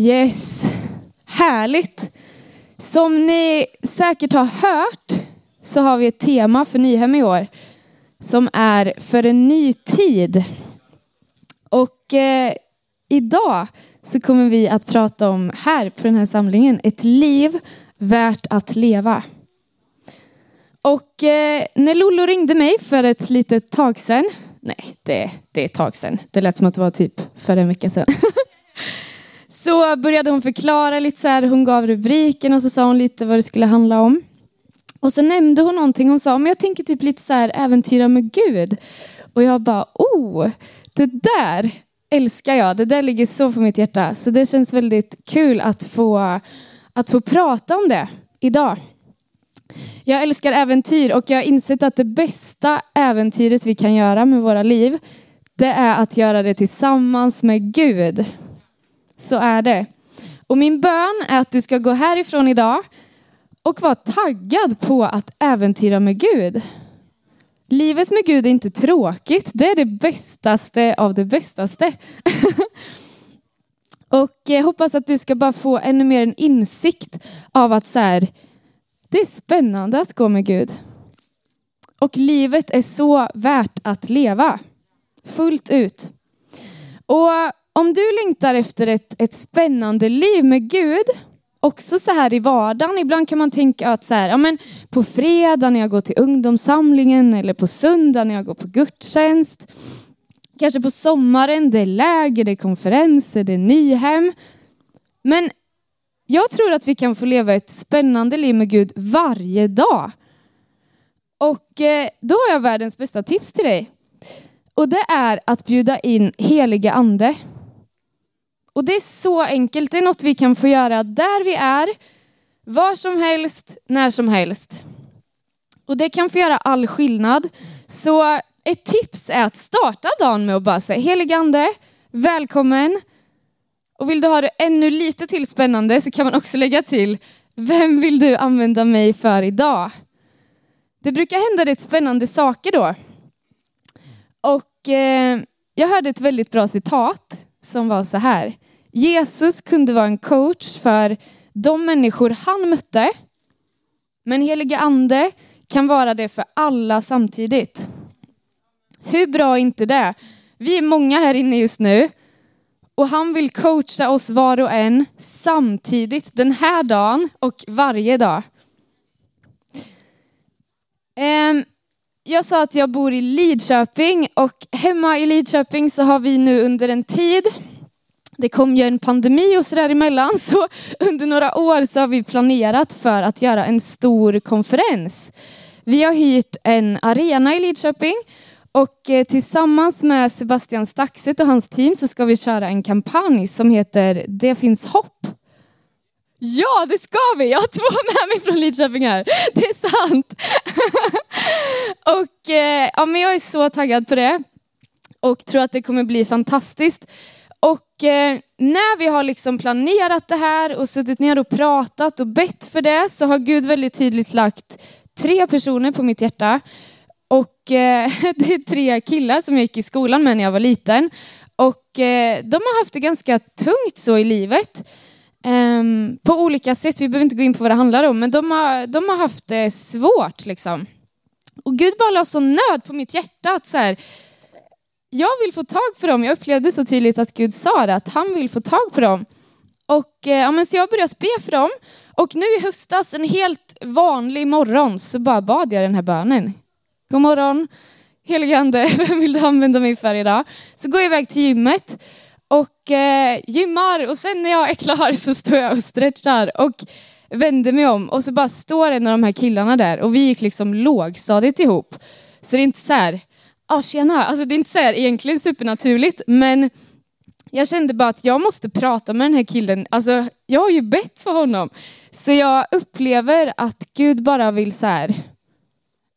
Yes, härligt. Som ni säkert har hört så har vi ett tema för Nyhem i år som är för en ny tid. Och eh, idag så kommer vi att prata om här på den här samlingen ett liv värt att leva. Och eh, när Lollo ringde mig för ett litet tag sedan, nej det, det är ett tag sedan, det lät som att det var typ för en vecka sedan. så började hon förklara lite så här, hon gav rubriken och så sa hon lite vad det skulle handla om. Och så nämnde hon någonting, hon sa, men jag tänker typ lite så här äventyra med Gud. Och jag bara, oh, det där älskar jag, det där ligger så på mitt hjärta. Så det känns väldigt kul att få, att få prata om det idag. Jag älskar äventyr och jag har insett att det bästa äventyret vi kan göra med våra liv, det är att göra det tillsammans med Gud. Så är det. Och min bön är att du ska gå härifrån idag och vara taggad på att äventyra med Gud. Livet med Gud är inte tråkigt, det är det bästaste av det bästaste. och jag hoppas att du ska bara få ännu mer en insikt av att så här, det är spännande att gå med Gud. Och livet är så värt att leva. Fullt ut. Och om du längtar efter ett, ett spännande liv med Gud, också så här i vardagen, ibland kan man tänka att så här, ja men på fredag när jag går till ungdomssamlingen eller på söndag när jag går på gudstjänst. Kanske på sommaren, det är läger, det är konferenser, det är Nyhem. Men jag tror att vi kan få leva ett spännande liv med Gud varje dag. Och eh, då har jag världens bästa tips till dig. Och det är att bjuda in heliga ande. Och det är så enkelt, det är något vi kan få göra där vi är, var som helst, när som helst. Och det kan få göra all skillnad. Så ett tips är att starta dagen med att bara säga helig ande, välkommen, och vill du ha det ännu lite till spännande så kan man också lägga till, vem vill du använda mig för idag? Det brukar hända rätt spännande saker då. Och eh, jag hörde ett väldigt bra citat som var så här. Jesus kunde vara en coach för de människor han mötte. Men helige ande kan vara det för alla samtidigt. Hur bra är inte det? Vi är många här inne just nu och han vill coacha oss var och en samtidigt den här dagen och varje dag. Um, jag sa att jag bor i Lidköping och hemma i Lidköping så har vi nu under en tid, det kom ju en pandemi och så emellan, så under några år så har vi planerat för att göra en stor konferens. Vi har hyrt en arena i Lidköping och eh, tillsammans med Sebastian Staxet och hans team så ska vi köra en kampanj som heter Det finns hopp. Ja, det ska vi! Jag har två med mig från Lidköping här. Det är sant. och eh, ja, men jag är så taggad på det och tror att det kommer bli fantastiskt. Och eh, när vi har liksom planerat det här och suttit ner och pratat och bett för det så har Gud väldigt tydligt lagt tre personer på mitt hjärta. Och eh, det är tre killar som jag gick i skolan med när jag var liten. Och eh, de har haft det ganska tungt så i livet. Um, på olika sätt, vi behöver inte gå in på vad det handlar om, men de har, de har haft det svårt liksom. Och Gud bara la så nöd på mitt hjärta att så här, jag vill få tag på dem. Jag upplevde så tydligt att Gud sa det, att han vill få tag på dem. Och eh, ja, men så jag har börjat be för dem. Och nu i höstas, en helt vanlig morgon, så bara bad jag den här bönen. God morgon, helige ande, vem vill du använda mig för idag? Så går jag iväg till gymmet och eh, gymmar och sen när jag är klar så står jag och stretchar och vänder mig om och så bara står en av de här killarna där och vi gick liksom lågstadiet ihop. Så det är inte så här, ja ah, tjena, alltså det är inte så här egentligen supernaturligt men jag kände bara att jag måste prata med den här killen. Alltså jag har ju bett för honom. Så jag upplever att Gud bara vill så här,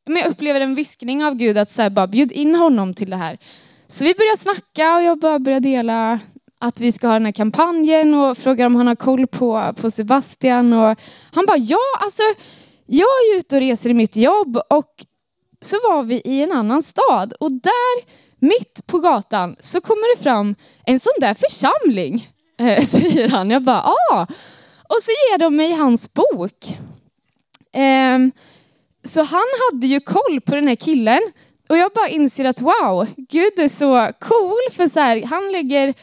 men jag upplever en viskning av Gud att så här, bara bjud in honom till det här. Så vi började snacka och jag bara dela att vi ska ha den här kampanjen och frågar om han har koll på, på Sebastian. Och han bara, ja alltså jag är ute och reser i mitt jobb och så var vi i en annan stad och där mitt på gatan så kommer det fram en sån där församling. eh, säger han. Jag bara, ah. Och så ger de mig hans bok. Eh, så han hade ju koll på den här killen. Och jag bara inser att wow, Gud är så cool. För så här, han lägger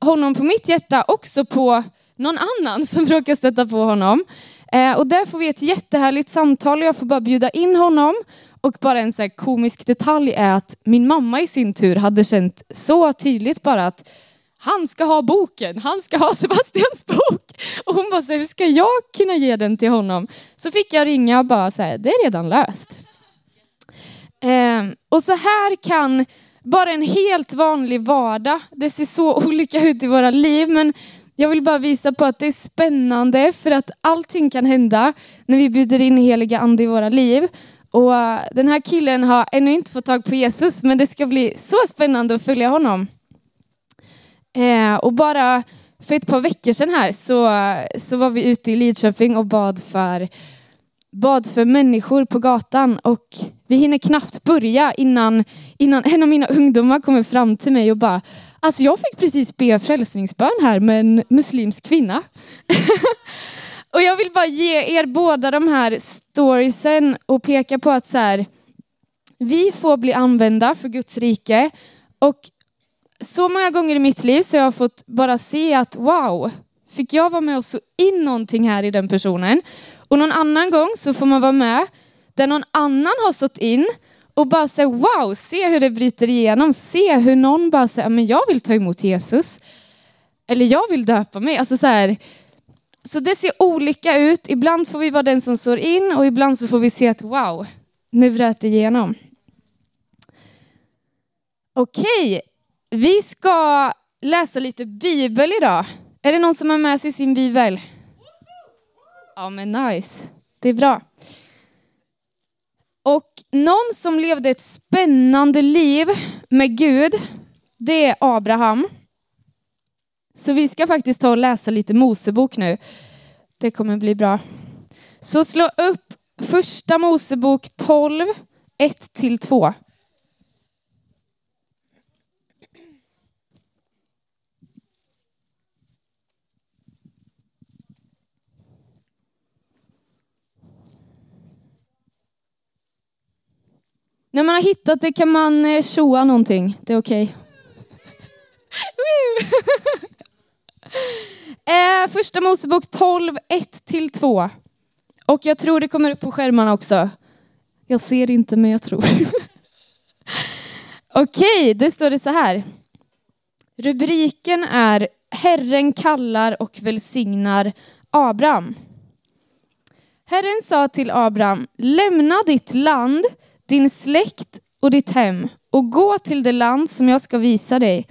honom på mitt hjärta också på någon annan som råkar stöta på honom. Eh, och där får vi ett jättehärligt samtal och jag får bara bjuda in honom. Och bara en så här komisk detalj är att min mamma i sin tur hade känt så tydligt bara att han ska ha boken, han ska ha Sebastians bok. Och hon bara, så här, hur ska jag kunna ge den till honom? Så fick jag ringa och bara säga, det är redan löst. Eh, och så här kan bara en helt vanlig vardag, det ser så olika ut i våra liv, men jag vill bara visa på att det är spännande för att allting kan hända när vi bjuder in heliga ande i våra liv. Och eh, den här killen har ännu inte fått tag på Jesus, men det ska bli så spännande att följa honom. Eh, och bara för ett par veckor sedan här så, så var vi ute i Lidköping och bad för, bad för människor på gatan. Och vi hinner knappt börja innan, innan en av mina ungdomar kommer fram till mig och bara Alltså jag fick precis be frälsningsbön här med en muslimsk kvinna. och jag vill bara ge er båda de här storiesen och peka på att så här, vi får bli använda för Guds rike. Och så många gånger i mitt liv så jag har jag fått bara se att wow, fick jag vara med och så in någonting här i den personen. Och någon annan gång så får man vara med där någon annan har stått in och bara säga wow, se hur det bryter igenom. Se hur någon bara säger, men jag vill ta emot Jesus. Eller jag vill döpa mig. Alltså så, här, så det ser olika ut. Ibland får vi vara den som står in och ibland så får vi se att wow, nu bröt det igenom. Okej, vi ska läsa lite bibel idag. Är det någon som har med sig sin bibel? Ja men nice, det är bra. Och någon som levde ett spännande liv med Gud, det är Abraham. Så vi ska faktiskt ta och läsa lite Mosebok nu. Det kommer bli bra. Så slå upp första Mosebok 12, 1-2. När man har hittat det kan man eh, tjoa någonting. Det är okej. Okay. eh, första Mosebok 12, 1-2. Och jag tror det kommer upp på skärmarna också. Jag ser inte men jag tror. Okej, okay, det står det så här. Rubriken är Herren kallar och välsignar Abraham. Herren sa till Abraham, lämna ditt land din släkt och ditt hem och gå till det land som jag ska visa dig.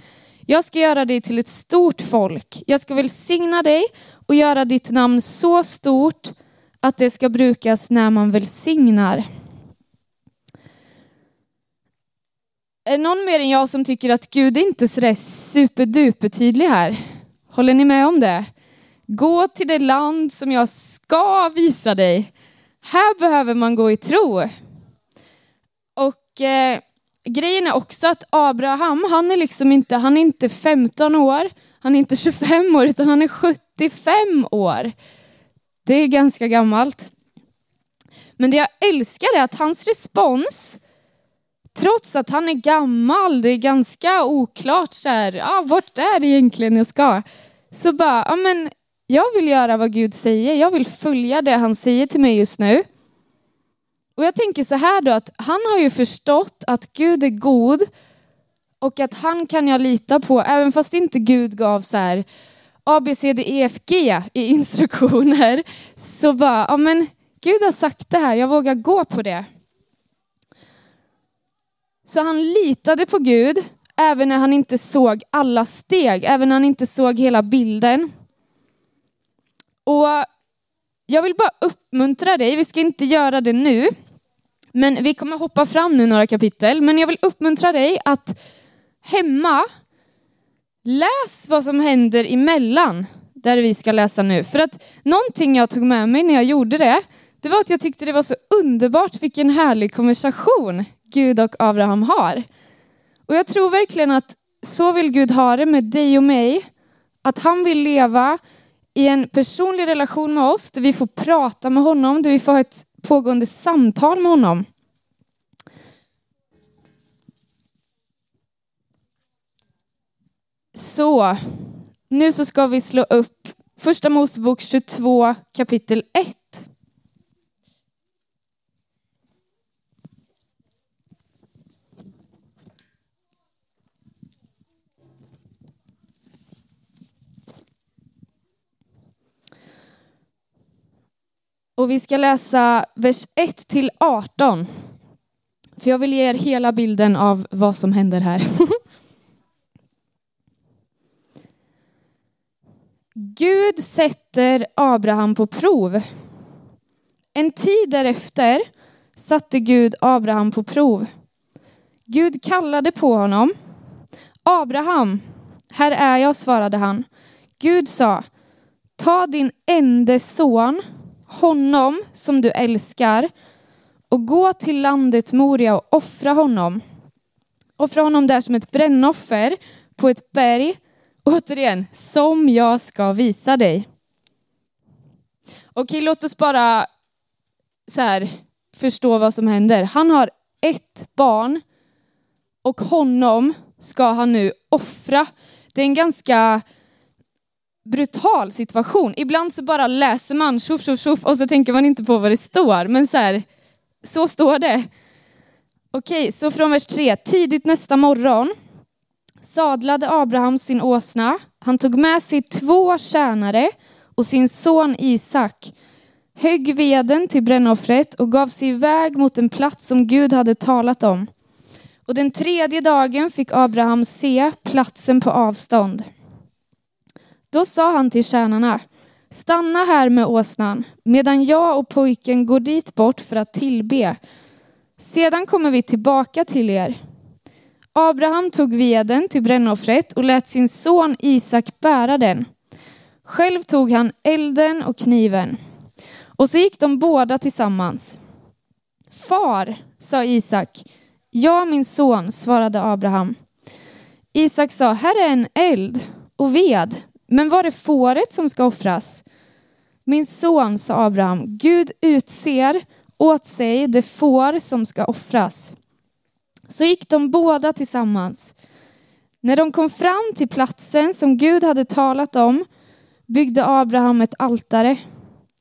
Jag ska göra dig till ett stort folk. Jag ska välsigna dig och göra ditt namn så stort att det ska brukas när man välsignar. Är det någon mer än jag som tycker att Gud är inte sådär superduper tydlig här? Håller ni med om det? Gå till det land som jag ska visa dig. Här behöver man gå i tro. Och eh, grejen är också att Abraham, han är liksom inte, han är inte 15 år, han är inte 25 år, utan han är 75 år. Det är ganska gammalt. Men det jag älskar är att hans respons, trots att han är gammal, det är ganska oklart så här, ah, vart är det egentligen jag ska? Så bara, ja men jag vill göra vad Gud säger, jag vill följa det han säger till mig just nu. Och jag tänker så här då att han har ju förstått att Gud är god och att han kan jag lita på även fast inte Gud gav så här A, B, C, D, E, F, G i instruktioner. Så bara, ja men Gud har sagt det här, jag vågar gå på det. Så han litade på Gud även när han inte såg alla steg, även när han inte såg hela bilden. Och jag vill bara uppmuntra dig, vi ska inte göra det nu, men vi kommer hoppa fram nu några kapitel. Men jag vill uppmuntra dig att hemma, läs vad som händer emellan där vi ska läsa nu. För att någonting jag tog med mig när jag gjorde det, det var att jag tyckte det var så underbart vilken härlig konversation Gud och Abraham har. Och jag tror verkligen att så vill Gud ha det med dig och mig. att han vill leva i en personlig relation med oss, där vi får prata med honom, där vi får ha ett pågående samtal med honom. Så, nu så ska vi slå upp Första Mosebok 22 kapitel 1. Och vi ska läsa vers 1 till 18. För jag vill ge er hela bilden av vad som händer här. Gud sätter Abraham på prov. En tid därefter satte Gud Abraham på prov. Gud kallade på honom. Abraham, här är jag, svarade han. Gud sa, ta din enda son, honom som du älskar, och gå till landet Moria och offra honom. Offra honom där som ett brännoffer på ett berg Återigen, som jag ska visa dig. Okej, låt oss bara så här, förstå vad som händer. Han har ett barn och honom ska han nu offra. Det är en ganska brutal situation. Ibland så bara läser man tjoff, tjoff, tjoff och så tänker man inte på vad det står. Men så här, så står det. Okej, så från vers 3. Tidigt nästa morgon sadlade Abraham sin åsna. Han tog med sig två tjänare och sin son Isak, högg veden till brännoffret och gav sig iväg mot en plats som Gud hade talat om. Och den tredje dagen fick Abraham se platsen på avstånd. Då sa han till tjänarna, stanna här med åsnan medan jag och pojken går dit bort för att tillbe. Sedan kommer vi tillbaka till er. Abraham tog veden till brännoffret och lät sin son Isak bära den. Själv tog han elden och kniven. Och så gick de båda tillsammans. Far, sa Isak. Ja, min son, svarade Abraham. Isak sa, här är en eld och ved, men var det fåret som ska offras? Min son, sa Abraham, Gud utser åt sig det får som ska offras. Så gick de båda tillsammans. När de kom fram till platsen som Gud hade talat om byggde Abraham ett altare.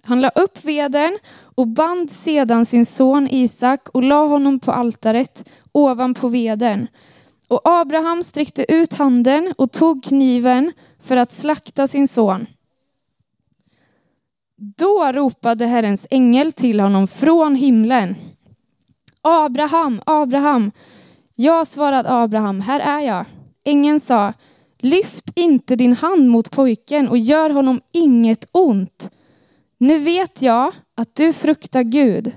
Han la upp veden och band sedan sin son Isak och la honom på altaret ovanpå veden. Och Abraham sträckte ut handen och tog kniven för att slakta sin son. Då ropade Herrens ängel till honom från himlen. Abraham, Abraham. Jag svarade Abraham, här är jag. Ängeln sa, lyft inte din hand mot pojken och gör honom inget ont. Nu vet jag att du fruktar Gud.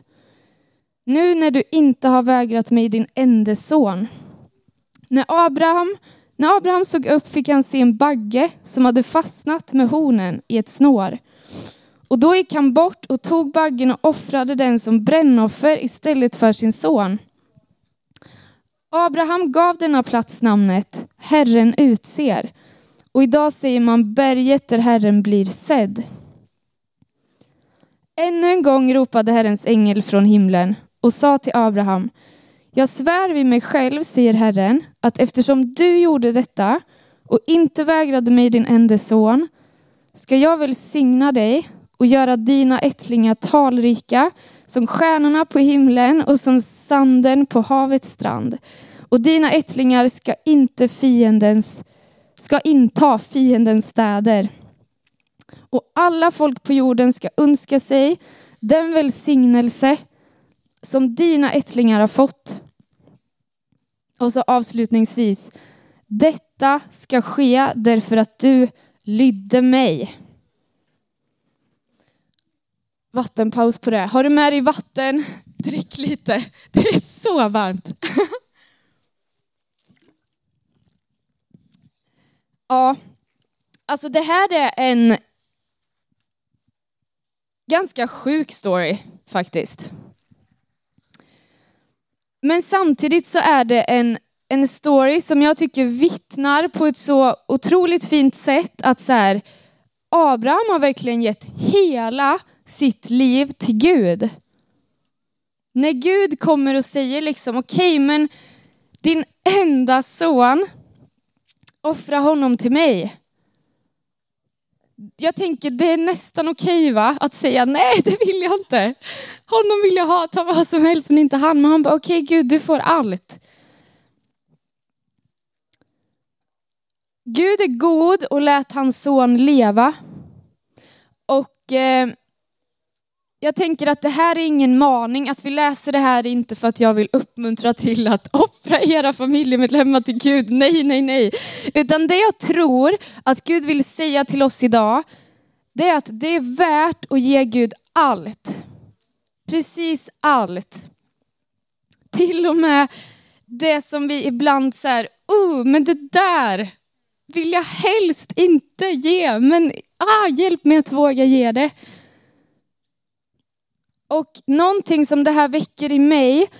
Nu när du inte har vägrat mig din enda son. När Abraham, när Abraham såg upp fick han se en bagge som hade fastnat med hornen i ett snår. Och då gick han bort och tog baggen och offrade den som brännoffer istället för sin son. Abraham gav denna plats namnet Herren utser. Och idag säger man berget där Herren blir sedd. Ännu en gång ropade Herrens ängel från himlen och sa till Abraham, jag svär vid mig själv, säger Herren, att eftersom du gjorde detta och inte vägrade mig din enda son, ska jag välsigna dig och göra dina ättlingar talrika som stjärnorna på himlen och som sanden på havets strand. Och dina ättlingar ska inte fiendens ska inta fiendens städer. Och alla folk på jorden ska önska sig den välsignelse som dina ättlingar har fått. Och så avslutningsvis, detta ska ske därför att du lydde mig vattenpaus på det. Har du med dig vatten? Drick lite. Det är så varmt. ja, alltså det här är en ganska sjuk story faktiskt. Men samtidigt så är det en en story som jag tycker vittnar på ett så otroligt fint sätt att så här, Abraham har verkligen gett hela sitt liv till Gud. När Gud kommer och säger liksom, okej okay, men din enda son, offra honom till mig. Jag tänker det är nästan okej va, att säga nej det vill jag inte. Honom vill jag ha, ta vad som helst men inte han. Men han bara okej okay, Gud du får allt. Gud är god och lät hans son leva. Och eh, jag tänker att det här är ingen maning, att vi läser det här inte för att jag vill uppmuntra till att offra era familjemedlemmar till Gud. Nej, nej, nej. Utan det jag tror att Gud vill säga till oss idag, det är att det är värt att ge Gud allt. Precis allt. Till och med det som vi ibland säger, oh, men det där vill jag helst inte ge, men ah, hjälp mig att våga ge det. Och någonting som det här väcker i mig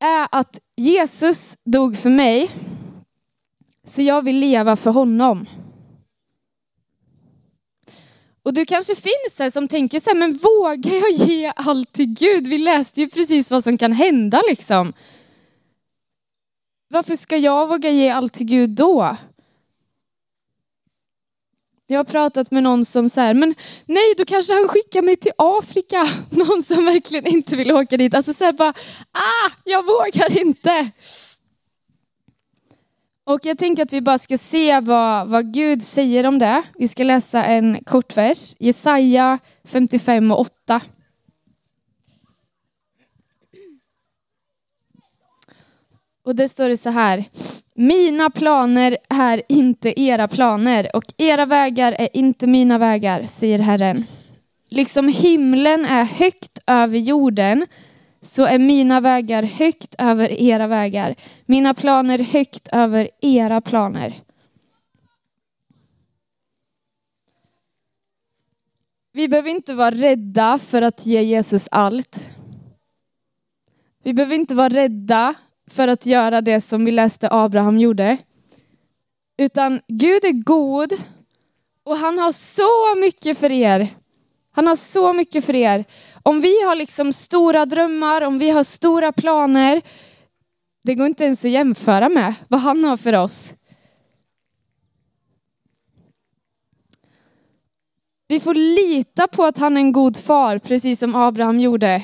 är att Jesus dog för mig, så jag vill leva för honom. Och du kanske finns här som tänker så här, men vågar jag ge allt till Gud? Vi läste ju precis vad som kan hända liksom. Varför ska jag våga ge allt till Gud då? Jag har pratat med någon som säger, men nej då kanske han skickar mig till Afrika. Någon som verkligen inte vill åka dit. Alltså så bara, ah, jag vågar inte. Och jag tänker att vi bara ska se vad, vad Gud säger om det. Vi ska läsa en kort vers, Jesaja 55 och 8. Och det står det så här. Mina planer är inte era planer och era vägar är inte mina vägar, säger Herren. Liksom himlen är högt över jorden så är mina vägar högt över era vägar. Mina planer högt över era planer. Vi behöver inte vara rädda för att ge Jesus allt. Vi behöver inte vara rädda för att göra det som vi läste Abraham gjorde. Utan Gud är god och han har så mycket för er. Han har så mycket för er. Om vi har liksom stora drömmar, om vi har stora planer, det går inte ens att jämföra med vad han har för oss. Vi får lita på att han är en god far, precis som Abraham gjorde.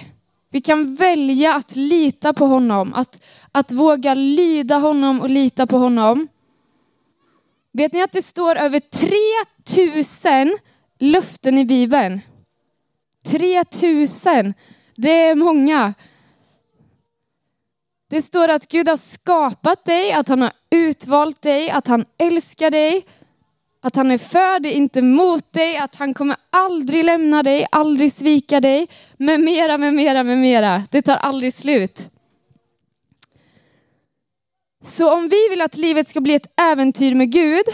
Vi kan välja att lita på honom, att, att våga lyda honom och lita på honom. Vet ni att det står över 3000 löften i Bibeln? 3000, det är många. Det står att Gud har skapat dig, att han har utvalt dig, att han älskar dig, att han är för dig, inte mot dig, att han kommer aldrig lämna dig, aldrig svika dig, med mera, med mera, med mera. Det tar aldrig slut. Så om vi vill att livet ska bli ett äventyr med Gud,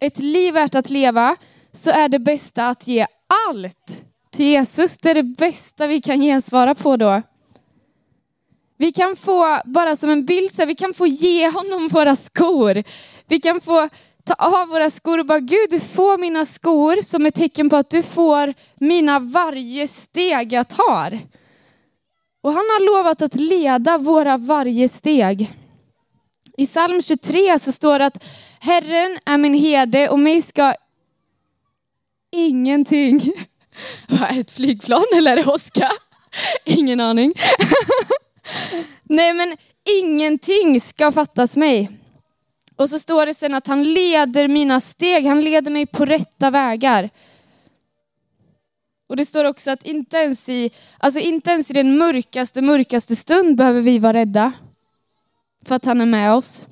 ett liv värt att leva, så är det bästa att ge allt till Jesus. Det är det bästa vi kan gensvara på då. Vi kan få, bara som en bild, så vi kan få ge honom våra skor. Vi kan få ta av våra skor och bara, Gud du får mina skor som ett tecken på att du får mina varje steg jag tar. Och han har lovat att leda våra varje steg. I psalm 23 så står det att Herren är min herde och mig ska ingenting. Vad är ett flygplan eller är det åska? Ingen aning. Nej men ingenting ska fattas mig. Och så står det sen att han leder mina steg, han leder mig på rätta vägar. Och det står också att inte ens i, alltså inte ens i den mörkaste, mörkaste stund behöver vi vara rädda. För att han är med oss.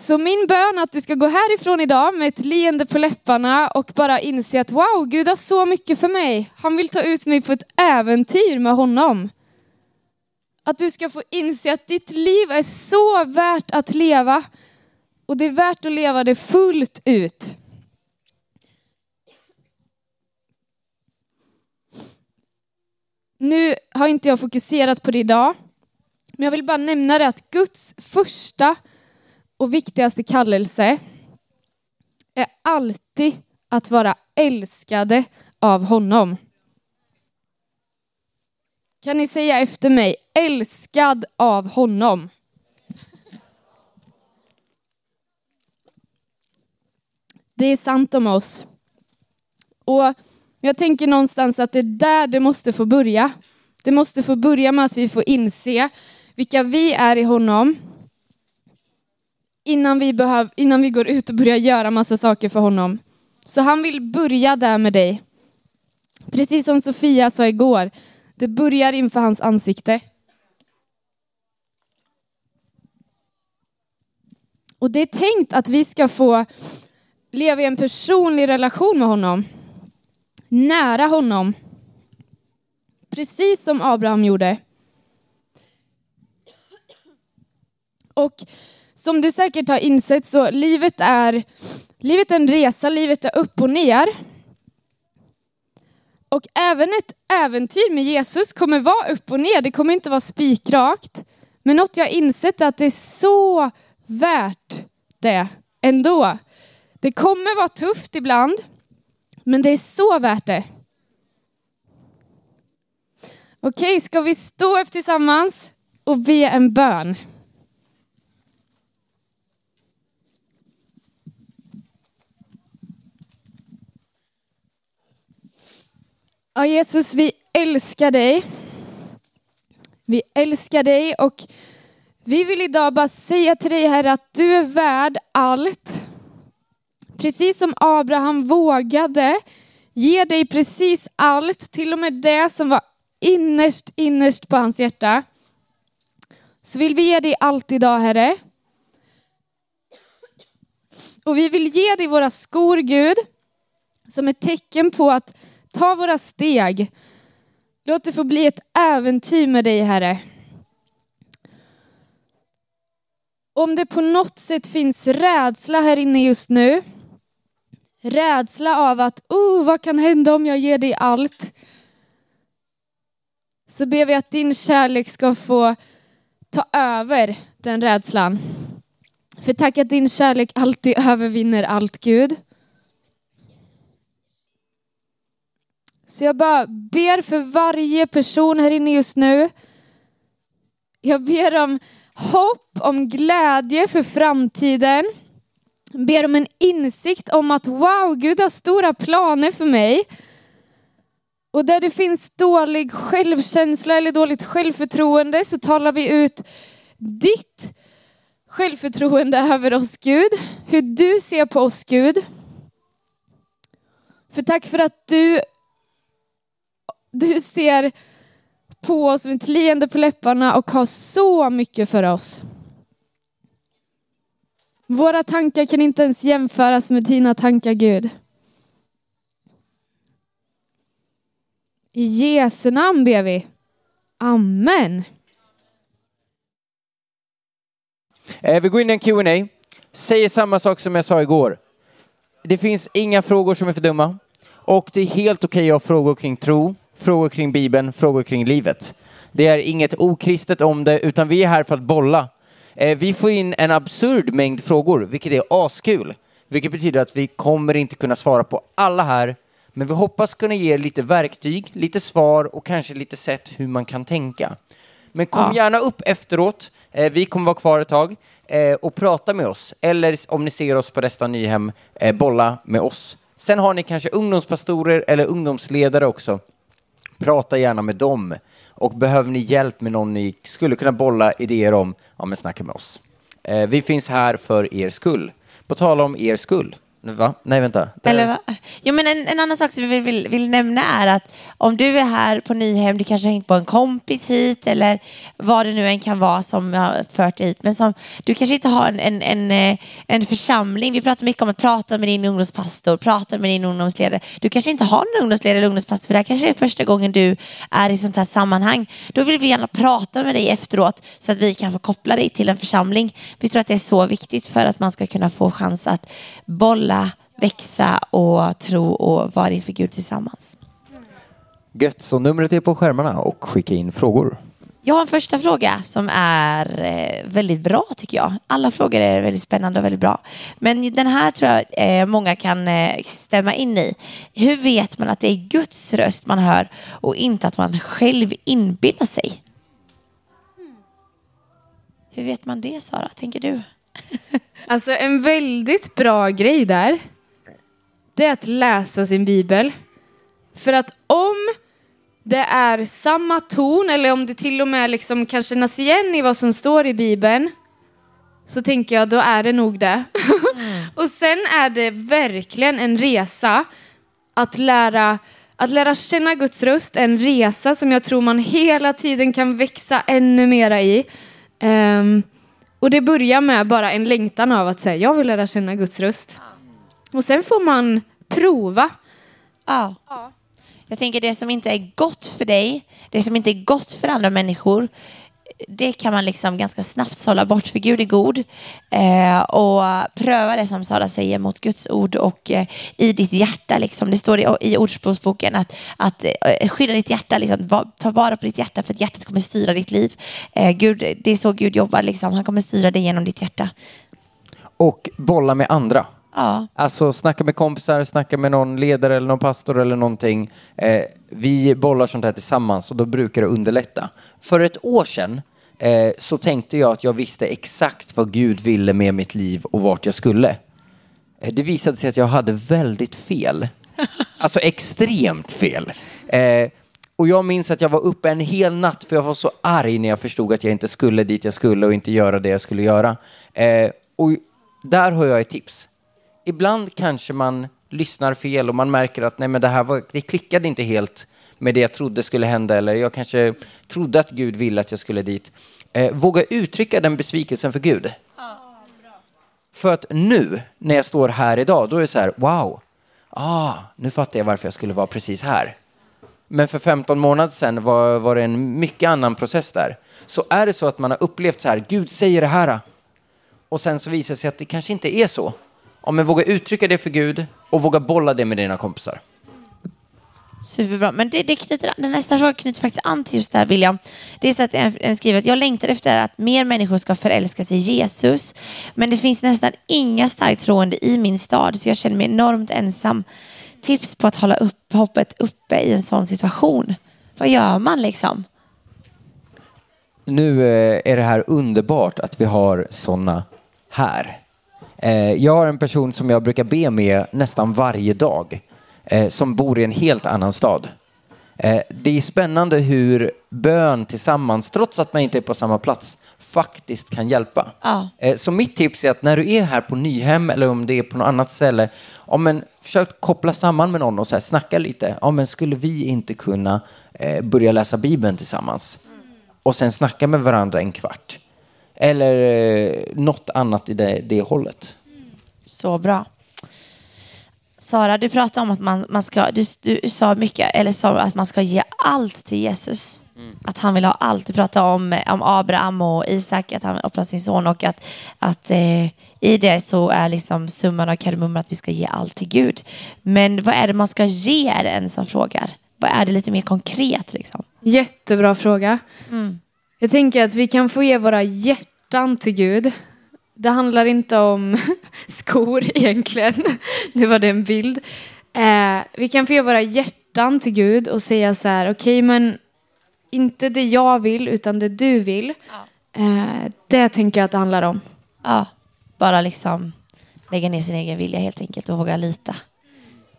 Så min bön är att du ska gå härifrån idag med ett leende på läpparna och bara inse att wow, Gud har så mycket för mig. Han vill ta ut mig på ett äventyr med honom. Att du ska få inse att ditt liv är så värt att leva. Och det är värt att leva det fullt ut. nu har inte jag fokuserat på det idag, men jag vill bara nämna det att Guds första och viktigaste kallelse är alltid att vara älskade av honom. Kan ni säga efter mig, älskad av honom? Det är sant om oss. Och jag tänker någonstans att det är där det måste få börja. Det måste få börja med att vi får inse vilka vi är i honom. Innan vi, behöv, innan vi går ut och börjar göra massa saker för honom. Så han vill börja där med dig. Precis som Sofia sa igår, det börjar inför hans ansikte. Och det är tänkt att vi ska få leva i en personlig relation med honom. Nära honom. Precis som Abraham gjorde. Och som du säkert har insett så livet är, livet är en resa, livet är upp och ner. Och även ett äventyr med Jesus kommer vara upp och ner, det kommer inte vara spikrakt. Men något jag har insett är att det är så värt det ändå. Det kommer vara tufft ibland, men det är så värt det. Okej, ska vi stå upp tillsammans och be en bön? Ja, Jesus, vi älskar dig. Vi älskar dig och vi vill idag bara säga till dig Herre att du är värd allt. Precis som Abraham vågade ge dig precis allt, till och med det som var innerst, innerst på hans hjärta. Så vill vi ge dig allt idag Herre. Och vi vill ge dig våra skor Gud, som ett tecken på att ta våra steg. Låt det få bli ett äventyr med dig Herre. Om det på något sätt finns rädsla här inne just nu, rädsla av att, oh, vad kan hända om jag ger dig allt? Så ber vi att din kärlek ska få ta över den rädslan. För tack att din kärlek alltid övervinner allt Gud. Så jag bara ber för varje person här inne just nu. Jag ber om hopp, om glädje för framtiden. Jag ber om en insikt om att wow, Gud har stora planer för mig. Och där det finns dålig självkänsla eller dåligt självförtroende så talar vi ut ditt självförtroende över oss Gud. Hur du ser på oss Gud. För tack för att du du ser på oss med ett leende på läpparna och har så mycket för oss. Våra tankar kan inte ens jämföras med dina tankar Gud. I Jesu namn ber vi. Amen. Eh, vi går in i en Q&A. Säger samma sak som jag sa igår. Det finns inga frågor som är för dumma. Och det är helt okej okay att ha frågor kring tro, frågor kring Bibeln, frågor kring livet. Det är inget okristet om det, utan vi är här för att bolla. Eh, vi får in en absurd mängd frågor, vilket är askul. Vilket betyder att vi kommer inte kunna svara på alla här, men vi hoppas kunna ge lite verktyg, lite svar och kanske lite sätt hur man kan tänka. Men kom ja. gärna upp efteråt. Eh, vi kommer vara kvar ett tag eh, och prata med oss. Eller om ni ser oss på Resta Nyhem, bolla med oss. Sen har ni kanske ungdomspastorer eller ungdomsledare också Prata gärna med dem. Och behöver ni hjälp med någon ni skulle kunna bolla idéer om, ja men snacka med oss. Eh, vi finns här för er skull. På tal om er skull. Va? Nej, vänta. Eller va? Jo, men en, en, annan sak som vi vill, vill, nämna är att om du är här på Nyhem, du kanske har hängt på en kompis hit eller vad det nu än kan vara som har fört dig hit. Men som, du kanske inte har en, en, en, eh, en församling. Vi pratar mycket om att prata med din ungdomspastor, prata med din ungdomsledare. Du kanske inte har en ungdomsledare eller ungdomspastor, för det här kanske är första gången du är i sånt här sammanhang. Då vill vi gärna prata med dig efteråt så att vi kan få koppla dig till en församling. Vi tror att det är så viktigt för att man ska kunna få chans att bolla växa och tro och vara inför Gud tillsammans. Gött, så numret är på skärmarna och skicka in frågor. Jag har en första fråga som är eh, väldigt bra tycker jag. Alla frågor är väldigt spännande och väldigt bra. Men den här tror jag eh, många kan eh, stämma in i. Hur vet man att det är Guds röst man hör och inte att man själv inbillar sig? Hur vet man det Sara, tänker du? Alltså en väldigt bra grej där, det är att läsa sin bibel. För att om det är samma ton eller om det till och med liksom kan kännas igen i vad som står i bibeln så tänker jag då är det nog det. och sen är det verkligen en resa att lära, att lära känna Guds röst, en resa som jag tror man hela tiden kan växa ännu mera i. Ehm, och det börjar med bara en längtan av att säga jag vill lära känna Guds röst. Och sen får man prova. Ja. Jag tänker det som inte är gott för dig, det som inte är gott för andra människor, det kan man liksom ganska snabbt sålla bort, för Gud är god. Eh, och pröva det som Sara säger mot Guds ord och eh, i ditt hjärta. Liksom. Det står i, i Ordspråksboken att, att eh, skydda ditt hjärta, liksom, va, ta vara på ditt hjärta för att hjärtat kommer styra ditt liv. Eh, Gud, det är så Gud jobbar, liksom. han kommer styra dig genom ditt hjärta. Och bolla med andra. Ja. Alltså snacka med kompisar, snacka med någon ledare eller någon pastor eller någonting. Eh, vi bollar sånt här tillsammans och då brukar det underlätta. För ett år sedan eh, så tänkte jag att jag visste exakt vad Gud ville med mitt liv och vart jag skulle. Eh, det visade sig att jag hade väldigt fel. Alltså extremt fel. Eh, och jag minns att jag var uppe en hel natt för jag var så arg när jag förstod att jag inte skulle dit jag skulle och inte göra det jag skulle göra. Och där har jag ett tips. Ibland kanske man lyssnar fel och man märker att nej men det här var, det klickade inte helt med det jag trodde skulle hända eller jag kanske trodde att Gud ville att jag skulle dit. Eh, våga uttrycka den besvikelsen för Gud. För att nu, när jag står här idag, då är det så här, wow, ah, nu fattar jag varför jag skulle vara precis här. Men för 15 månader sedan var, var det en mycket annan process där. Så är det så att man har upplevt så här, Gud säger det här, och sen så visar det sig att det kanske inte är så. Ja, men våga uttrycka det för Gud och våga bolla det med dina kompisar. Superbra. Men det, det knyter, den nästa fråga knyter faktiskt an till just det här, William. Det är så att en, en skriver att jag längtar efter att mer människor ska förälska sig i Jesus. Men det finns nästan inga starkt troende i min stad, så jag känner mig enormt ensam. Tips på att hålla upp hoppet uppe i en sån situation. Vad gör man liksom? Nu eh, är det här underbart att vi har sådana här. Eh, jag har en person som jag brukar be med nästan varje dag eh, som bor i en helt annan stad. Eh, det är spännande hur bön tillsammans, trots att man inte är på samma plats, faktiskt kan hjälpa. Ja. Eh, Så mitt tips är att när du är här på Nyhem eller om det är på något annat ställe, ja, men försök koppla samman med någon och så här, snacka lite. Ja, men skulle vi inte kunna eh, börja läsa Bibeln tillsammans? Och sen snacka med varandra en kvart. Eller eh, något annat i det, det hållet. Så bra. Sara, du pratade om att man, man ska, du, du sa mycket, eller sa att man ska ge allt till Jesus. Att han vill ha allt. Du pratade om, om Abraham och Isak, att han offrar sin son och att, att eh, i det så är liksom summan av kardemumman att vi ska ge allt till Gud. Men vad är det man ska ge är det en som frågar. Vad är det lite mer konkret liksom? Jättebra fråga. Jag tänker att vi kan få ge våra hjärtan till Gud. Det handlar inte om skor egentligen. Nu var det en bild. Eh, vi kan få ge våra hjärtan till Gud och säga så här, okej men inte det jag vill utan det du vill. Eh, det tänker jag att det handlar om. Ja, bara liksom lägga ner sin egen vilja helt enkelt och våga lita.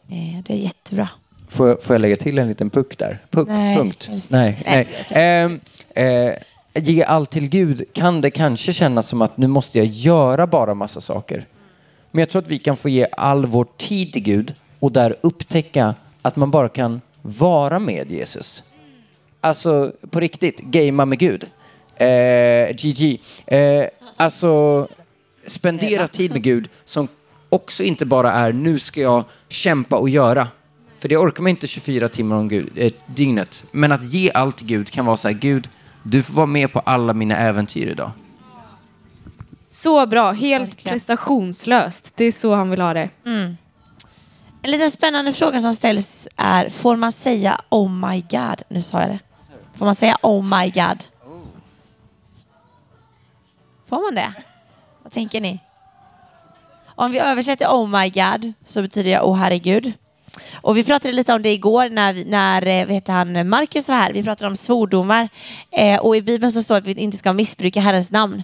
Eh, det är jättebra. Får jag, får jag lägga till en liten puck där? Puck, Nej, punkt. Nej, nej. Nej, ge allt till Gud kan det kanske kännas som att nu måste jag göra bara massa saker. Men jag tror att vi kan få ge all vår tid till Gud och där upptäcka att man bara kan vara med Jesus. Alltså på riktigt, gamea med Gud. Eh, GG. Eh, alltså spendera tid med Gud som också inte bara är nu ska jag kämpa och göra. För det orkar man inte 24 timmar om Gud, eh, dygnet. Men att ge allt till Gud kan vara så här, Gud, du får vara med på alla mina äventyr idag. Så bra, helt Verkligen. prestationslöst. Det är så han vill ha det. En liten spännande fråga som ställs är, får man säga oh my god? Nu sa jag det. Får man säga oh my god? Får man det? Vad tänker ni? Om vi översätter oh my god så betyder det oh herregud. Och vi pratade lite om det igår när, vi, när eh, vet han, Marcus var här. Vi pratade om svordomar. Eh, och i Bibeln så står det att vi inte ska missbruka Herrens namn.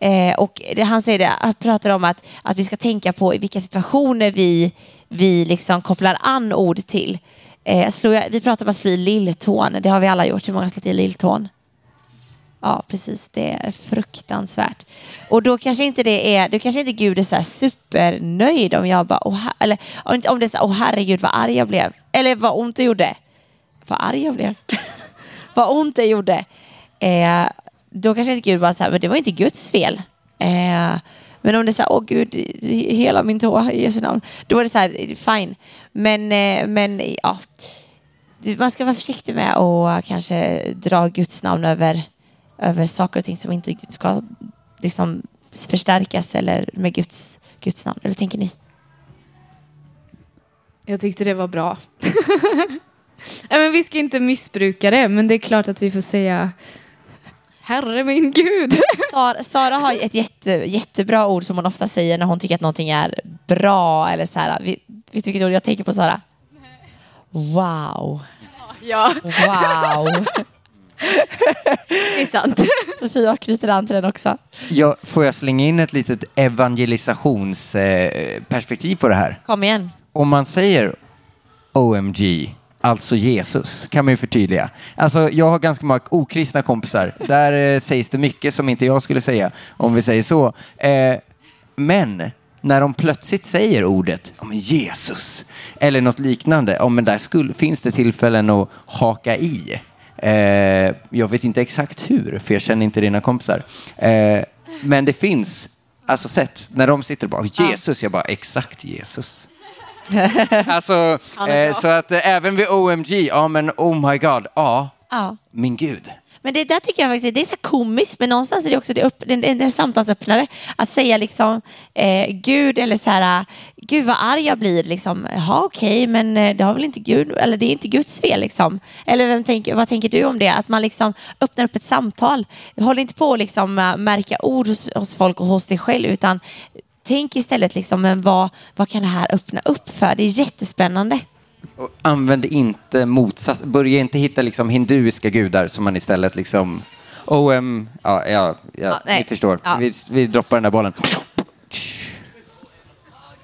Eh, och det, han säger det, han pratar om att, att vi ska tänka på i vilka situationer vi, vi liksom kopplar an ord till. Eh, slår jag, vi pratar om att slå i lilltån, det har vi alla gjort. Hur många har slagit i lilltån? Ja, precis. Det är fruktansvärt. Och då kanske inte det är, då kanske inte Gud är så här supernöjd om jag bara, oh, eller om det är så åh oh, herregud vad arg jag blev. Eller vad ont det gjorde. Vad arg jag blev. vad ont det gjorde. Eh, då kanske inte Gud bara så här, men det var inte Guds fel. Eh, men om det är så här, åh Gud, hela min tå i Jesu namn. Då är det så här, fine. Men, eh, men ja, man ska vara försiktig med att kanske dra Guds namn över över saker och ting som inte ska liksom förstärkas eller med Guds, Guds namn. Eller tänker ni? Jag tyckte det var bra. Nej, men vi ska inte missbruka det, men det är klart att vi får säga Herre min Gud. Sara, Sara har ett jätte, jättebra ord som hon ofta säger när hon tycker att någonting är bra. Eller så här, vet du vilket ord jag tänker på Sara? Wow. Ja. Wow. Det är sant. Sofia knyter an till den också. Ja, får jag slänga in ett litet evangelisationsperspektiv på det här? Kom igen. Om man säger OMG, alltså Jesus, kan man ju förtydliga. Alltså, jag har ganska många okristna kompisar. Där eh, sägs det mycket som inte jag skulle säga, om vi säger så. Eh, men när de plötsligt säger ordet oh, Jesus eller något liknande, men där skulle, finns det tillfällen att haka i. Eh, jag vet inte exakt hur, för jag känner inte dina kompisar. Eh, men det finns, alltså sett, när de sitter och bara Jesus, jag bara exakt Jesus. alltså, eh, så att eh, även vid OMG, ja men oh my god, ja, Ja. min gud. Men det där tycker jag faktiskt det är så komiskt, men någonstans är det också det upp, en, en, en samtalsöppnare. Att säga liksom, eh, Gud eller så här, eh, Gud vad arg jag blir, liksom, ja okej, okay, men eh, det har väl inte Gud, eller det är inte Guds fel liksom. Eller vem tänk, vad tänker du om det? Att man liksom öppnar upp ett samtal. Håll inte på att liksom eh, märka ord hos, hos folk och hos dig själv, utan tänk istället liksom, men vad, vad kan det här öppna upp för? Det är jättespännande. Och använd inte motsats, börja inte hitta liksom hinduiska gudar som man istället liksom, OM, ja, ja, ja, nej. ni förstår. Ja. Vi, vi droppar den där bollen.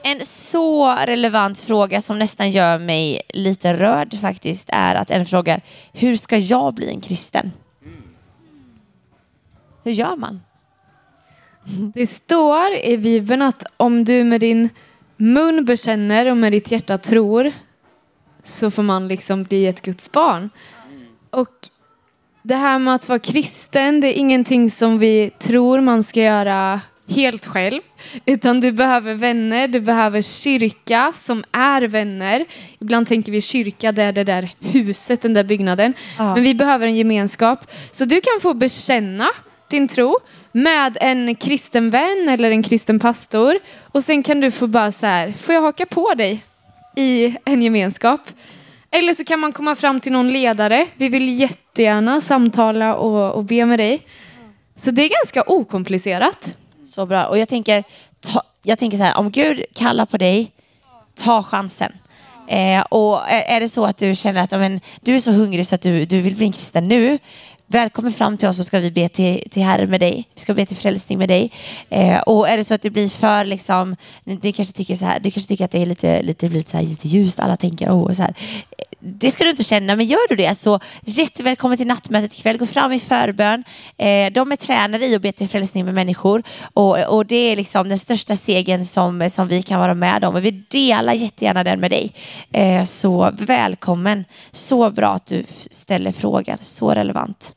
En så relevant fråga som nästan gör mig lite rörd faktiskt är att en frågar hur ska jag bli en kristen? Hur gör man? Det står i Bibeln att om du med din mun bekänner och med ditt hjärta tror så får man liksom bli ett Guds barn. Och det här med att vara kristen, det är ingenting som vi tror man ska göra helt själv. Utan du behöver vänner, du behöver kyrka som är vänner. Ibland tänker vi kyrka, det är det där huset, den där byggnaden. Ja. Men vi behöver en gemenskap. Så du kan få bekänna din tro med en kristen vän eller en kristen pastor. Och sen kan du få bara så här, får jag haka på dig i en gemenskap? Eller så kan man komma fram till någon ledare. Vi vill jättegärna samtala och, och be med dig. Så det är ganska okomplicerat. Så bra. Och jag tänker, ta, jag tänker så här, om Gud kallar på dig, ta chansen. Eh, och är, det så att du känner att amen, du är så hungrig så att du, du vill bli en kristen nu, välkommen fram till oss så ska vi be till, till Herren med dig. Vi ska be till frälsning med dig. Eh, och är det så att det blir för liksom, det kanske tycker så här, du kanske tycker att det är lite, lite, lite, så här, lite ljust, alla tänker oh, så här. Det ska du inte känna, men gör du det så jättevälkommen till nattmötet ikväll. Gå fram i förbön. Eh, de är tränare i att be till frälsning med människor och, och det är liksom den största segern som, som vi kan vara med om och vi delar jättegärna den med dig. Eh, så välkommen. Så bra att du ställer frågan, så relevant.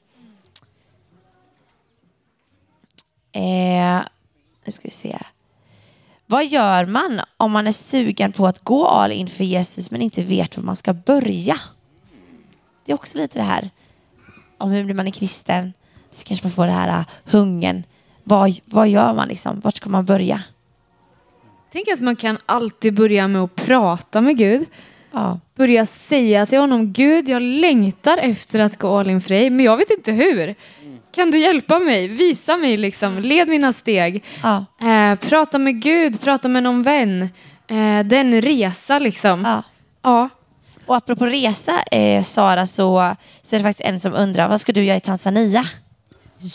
Eh, nu ska vi se. Vad gör man om man är sugen på att gå all in för Jesus men inte vet var man ska börja? Det är också lite det här. Om hur blir man en kristen? Så kanske man får det här uh, hungern. Vad, vad gör man liksom? Vart ska man börja? Tänk att man kan alltid börja med att prata med Gud. Ja. Börja säga till honom, Gud jag längtar efter att gå all in för dig, men jag vet inte hur. Kan du hjälpa mig? Visa mig liksom, led mina steg. Ja. Eh, prata med Gud, prata med någon vän. Eh, den resa liksom. Ja. Ja. Och apropå resa, eh, Sara, så, så är det faktiskt en som undrar, vad ska du göra i Tanzania?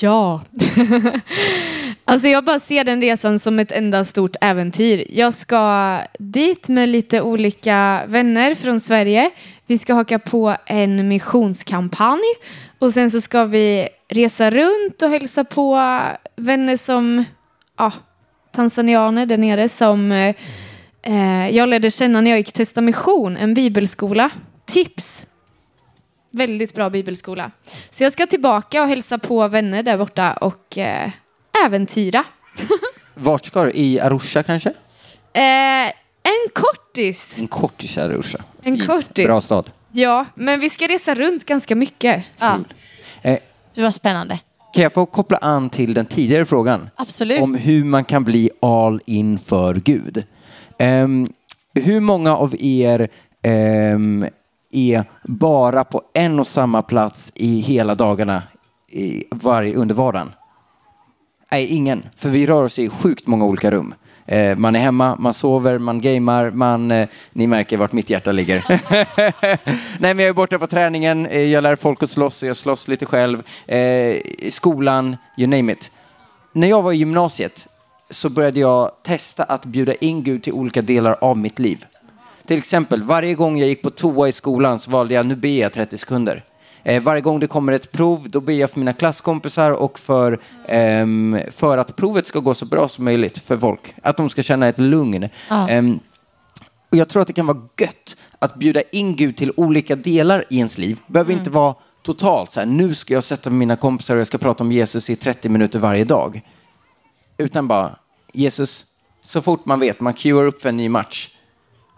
Ja. alltså jag bara ser den resan som ett enda stort äventyr. Jag ska dit med lite olika vänner från Sverige. Vi ska haka på en missionskampanj och sen så ska vi resa runt och hälsa på vänner som, ja, tanzanianer där nere som eh, eh, jag lärde känna när jag gick Testa Mission, en bibelskola. Tips! Väldigt bra bibelskola. Så jag ska tillbaka och hälsa på vänner där borta och eh, äventyra. Vart ska du? I Arusha kanske? Eh, en kortis. En kortis i Arusha. En Fint. kortis. Bra stad. Ja, men vi ska resa runt ganska mycket. Ja. Eh, Det var spännande. kan jag få koppla an till den tidigare frågan? Absolut. Om hur man kan bli all in för Gud. Ehm, hur många av er ehm, är bara på en och samma plats i hela dagarna i varje, under vardagen? Nej, ingen. För vi rör oss i sjukt många olika rum. Eh, man är hemma, man sover, man gamer, man... Eh, ni märker vart mitt hjärta ligger. Nej, men jag är borta på träningen, eh, jag lär folk att slåss, och jag slåss lite själv. Eh, i skolan, you name it. När jag var i gymnasiet så började jag testa att bjuda in Gud till olika delar av mitt liv. Till exempel, varje gång jag gick på toa i skolan så valde jag, nu ber jag 30 sekunder. Eh, varje gång det kommer ett prov, då ber jag för mina klasskompisar och för, ehm, för att provet ska gå så bra som möjligt för folk. Att de ska känna ett lugn. Ja. Ehm, och jag tror att det kan vara gött att bjuda in Gud till olika delar i ens liv. Behöver inte vara totalt så här, nu ska jag sätta med mina kompisar och jag ska prata om Jesus i 30 minuter varje dag. Utan bara, Jesus, så fort man vet, man queuar upp för en ny match,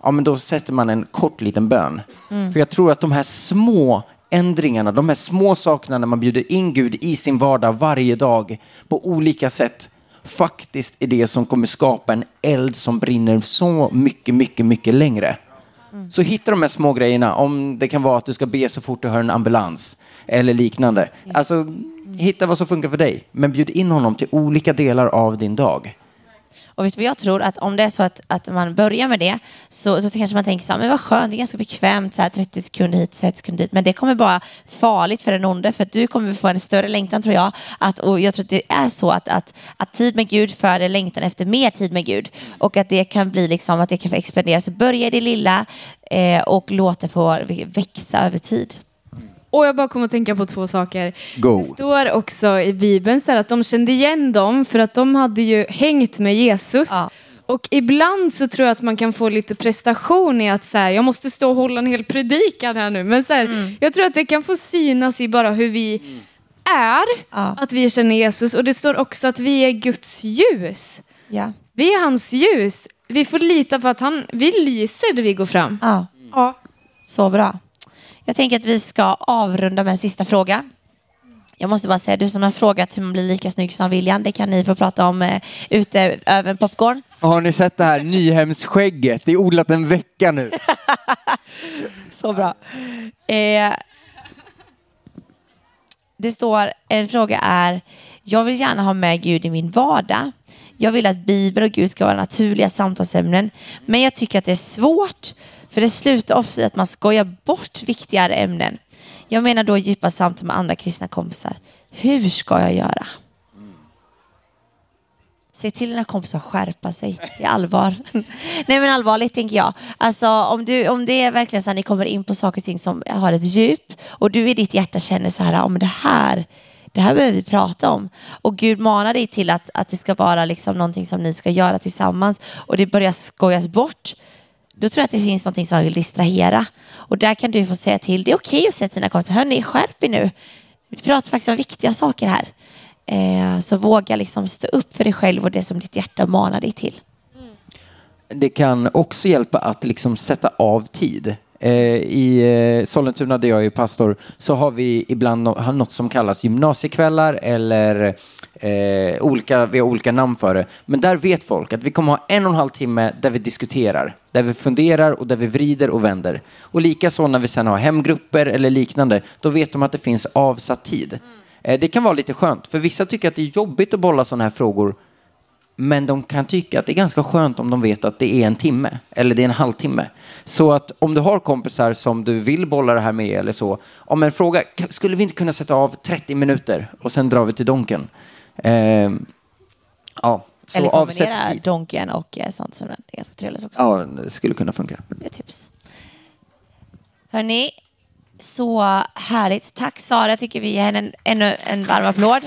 ja men då sätter man en kort liten bön. För jag tror att de här små ändringarna, de här små sakerna när man bjuder in Gud i sin vardag varje dag på olika sätt faktiskt är det som kommer skapa en eld som brinner så mycket, mycket, mycket längre. Så hitta de här små grejerna, om det kan vara att du ska be så fort du hör en ambulans eller liknande. Alltså, hitta vad som funkar för dig, men bjud in honom till olika delar av din dag. Och vet du vad jag tror? Att om det är så att, att man börjar med det så, så kanske man tänker så här, men vad skönt, det är ganska bekvämt, så här, 30 sekunder hit, 30 sekunder dit. Men det kommer vara farligt för den onde, för att du kommer få en större längtan tror jag. Att, och jag tror att det är så att, att, att tid med Gud föder längtan efter mer tid med Gud. Och att det kan bli liksom, att det kan få expandera. Så börja i det lilla eh, och låt det få växa över tid. Och jag bara kommer att tänka på två saker. Go. Det står också i Bibeln så här att de kände igen dem för att de hade ju hängt med Jesus. Ja. Och ibland så tror jag att man kan få lite prestation i att så här, jag måste stå och hålla en hel predikan här nu. Men så här, Mm. jag tror att det kan få synas i bara hur vi är, Ja. att vi känner Jesus. Och det står också att vi är Guds ljus. Ja. Vi är hans ljus. Vi får lita på att han, vi lyser där vi går fram. Ja. Ja. Så bra. Jag tänker att vi ska avrunda med en sista fråga. Jag måste bara säga, du som har frågat hur man blir lika snygg som William, det kan ni få prata om eh, ute över en popcorn. Har ni sett det här Nyhemsskägget? Det är odlat en vecka nu. Så bra. Eh, det står, en fråga är, jag vill gärna ha med Gud i min vardag. Jag vill att Bibeln och Gud ska vara naturliga samtalsämnen. Men jag tycker att det är svårt, för det slutar ofta i att man skojar bort viktigare ämnen. Jag menar då djupa samtal med andra kristna kompisar. Hur ska jag göra? Se till dina kompisar att skärpa sig. Det är allvar. Nej men allvarligt tänker jag. Alltså om, du, om det är verkligen så att ni kommer in på saker och ting som har ett djup och du i ditt hjärta känner så här, om det här det här behöver vi prata om. Och Gud manar dig till att, att det ska vara liksom någonting som ni ska göra tillsammans och det börjar skojas bort. Då tror jag att det finns någonting som vill distrahera. Och där kan du få säga till. Det är okej att säga till dina kompisar, hörni skärp er nu. Vi pratar faktiskt om viktiga saker här. Eh, så våga liksom stå upp för dig själv och det som ditt hjärta manar dig till. Det kan också hjälpa att liksom sätta av tid. Eh, I eh, Sollentuna, där jag är pastor, så har vi ibland något som kallas gymnasiekvällar eller eh, olika, vi har olika namn för det. Men där vet folk att vi kommer ha en och en halv timme där vi diskuterar, där vi funderar och där vi vrider och vänder. Och likaså när vi sen har hemgrupper eller liknande, då vet de att det finns avsatt tid. Eh, det kan vara lite skönt, för vissa tycker att det är jobbigt att bolla sådana här frågor men de kan tycka att det är ganska skönt om de vet att det är en timme eller det är en halvtimme. Så att om du har kompisar som du vill bolla det här med eller så, om en fråga, "K- skulle vi inte kunna sätta av 30 minuter och sen drar vi till Donken? Ehm, ja, så Eller kombinera tid. donken och eh, sånt som är ganska trevligt också. Ja, det skulle kunna funka. Det är tips. Hörni, så härligt. Tack Sara, tycker vi ger henne en, ännu en varm applåd.